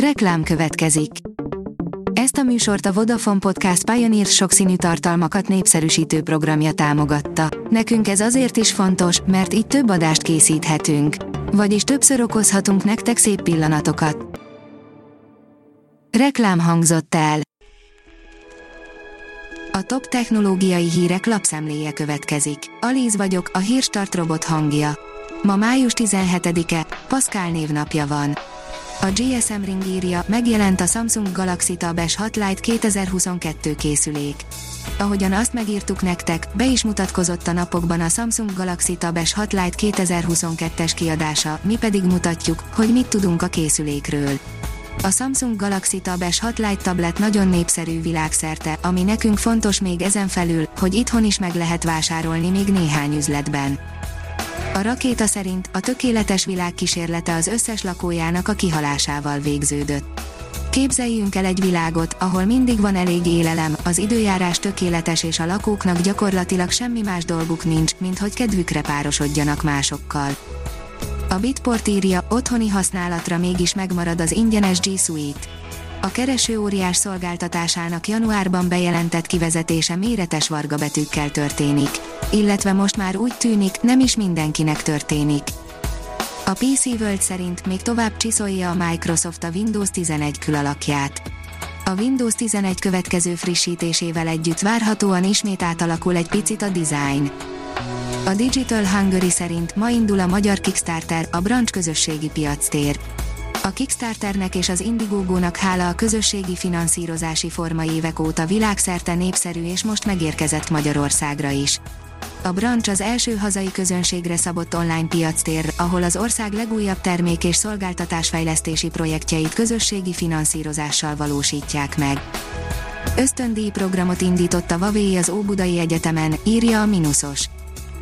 Reklám következik. Ezt a műsort a Vodafone Podcast Pioneer sokszínű tartalmakat népszerűsítő programja támogatta. Nekünk ez azért is fontos, mert így több adást készíthetünk. Vagyis többször okozhatunk nektek szép pillanatokat. Reklám hangzott el. A top technológiai hírek lapszemléje következik. Alíz vagyok, a hírstart robot hangja. Ma május 17-e, Pascal névnapja van. A GSM Ring írja, megjelent a Samsung Galaxy Tab S6 Lite 2022 készülék. Ahogyan azt megírtuk nektek, be is mutatkozott a napokban a Samsung Galaxy Tab S6 Lite 2022-es kiadása, mi pedig mutatjuk, hogy mit tudunk a készülékről. A Samsung Galaxy Tab S6 Lite tablet nagyon népszerű világszerte, ami nekünk fontos még ezen felül, hogy itthon is meg lehet vásárolni még néhány üzletben. A rakéta szerint a tökéletes világ kísérlete az összes lakójának a kihalásával végződött. Képzeljünk el egy világot, ahol mindig van elég élelem, az időjárás tökéletes és a lakóknak gyakorlatilag semmi más dolguk nincs, mint hogy kedvükre párosodjanak másokkal. A Bitport írja, otthoni használatra mégis megmarad az ingyenes G Suite. A kereső óriás szolgáltatásának januárban bejelentett kivezetése méretes varga betűkkel történik. Illetve most már úgy tűnik, nem is mindenkinek történik. A PC World szerint még tovább csiszolja a Microsoft a Windows 11 külalakját. A Windows 11 következő frissítésével együtt várhatóan ismét átalakul egy picit a design. A Digital Hungary szerint ma indul a magyar Kickstarter, a branch közösségi piactér. A Kickstarternek és az Indiegogo-nak hála a közösségi finanszírozási forma évek óta világszerte népszerű és most megérkezett Magyarországra is. A Branch az első hazai közönségre szabott online piactér, ahol az ország legújabb termék és szolgáltatásfejlesztési projektjeit közösségi finanszírozással valósítják meg. Ösztöndíj programot indított a Vavéi az Óbudai Egyetemen, írja a Minusos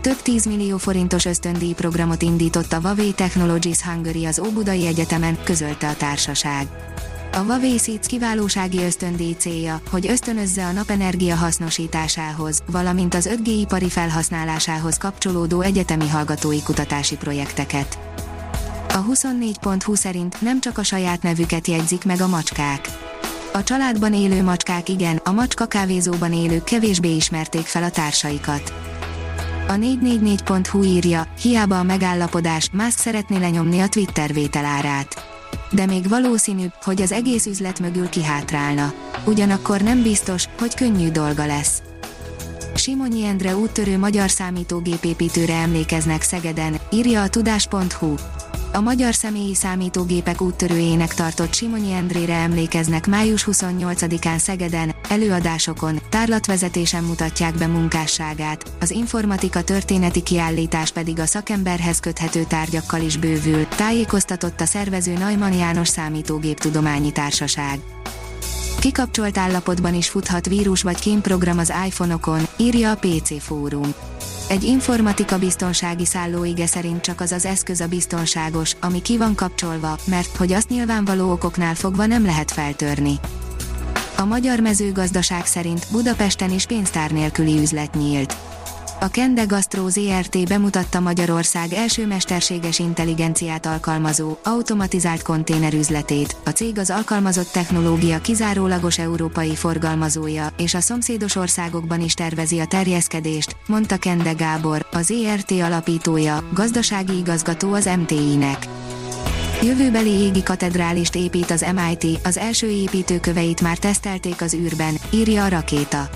több 10 millió forintos ösztöndíj programot indított a Huawei Technologies Hungary az Óbudai Egyetemen, közölte a társaság. A Huawei Seeds kiválósági ösztöndíj célja, hogy ösztönözze a napenergia hasznosításához, valamint az 5G ipari felhasználásához kapcsolódó egyetemi hallgatói kutatási projekteket. A 24.20 szerint nem csak a saját nevüket jegyzik meg a macskák. A családban élő macskák igen, a macska kávézóban élők kevésbé ismerték fel a társaikat. A 444.hu írja, hiába a megállapodás, Musk szeretné lenyomni a Twitter vételárát. De még valószínűbb, hogy az egész üzlet mögül kihátrálna. Ugyanakkor nem biztos, hogy könnyű dolga lesz. Simonyi Endre úttörő magyar számítógépépítőre emlékeznek Szegeden, írja a tudás.hu a magyar személyi számítógépek úttörőjének tartott Simonyi Endrére emlékeznek május 28-án Szegeden, előadásokon, tárlatvezetésen mutatják be munkásságát, az informatika történeti kiállítás pedig a szakemberhez köthető tárgyakkal is bővül, tájékoztatott a szervező Najman János Számítógéptudományi Társaság. Kikapcsolt állapotban is futhat vírus vagy kémprogram az iPhone-okon, írja a PC Fórum. Egy informatika biztonsági szállóige szerint csak az az eszköz a biztonságos, ami ki van kapcsolva, mert hogy azt nyilvánvaló okoknál fogva nem lehet feltörni. A magyar mezőgazdaság szerint Budapesten is pénztár nélküli üzlet nyílt. A Kende Gastro ZRT bemutatta Magyarország első mesterséges intelligenciát alkalmazó, automatizált konténerüzletét. A cég az alkalmazott technológia kizárólagos európai forgalmazója, és a szomszédos országokban is tervezi a terjeszkedést, mondta Kende Gábor, az ZRT alapítója, gazdasági igazgató az MTI-nek. Jövőbeli égi katedrálist épít az MIT, az első építőköveit már tesztelték az űrben, írja a rakéta.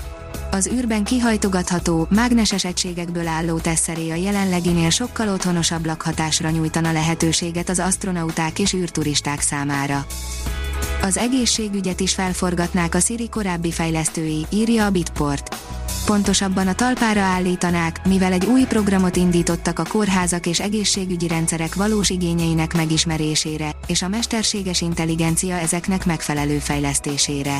Az űrben kihajtogatható, mágneses egységekből álló tesszeré a jelenleginél sokkal otthonosabb lakhatásra nyújtana lehetőséget az astronauták és űrturisták számára. Az egészségügyet is felforgatnák a Siri korábbi fejlesztői, írja a Bitport. Pontosabban a talpára állítanák, mivel egy új programot indítottak a kórházak és egészségügyi rendszerek valós igényeinek megismerésére, és a mesterséges intelligencia ezeknek megfelelő fejlesztésére.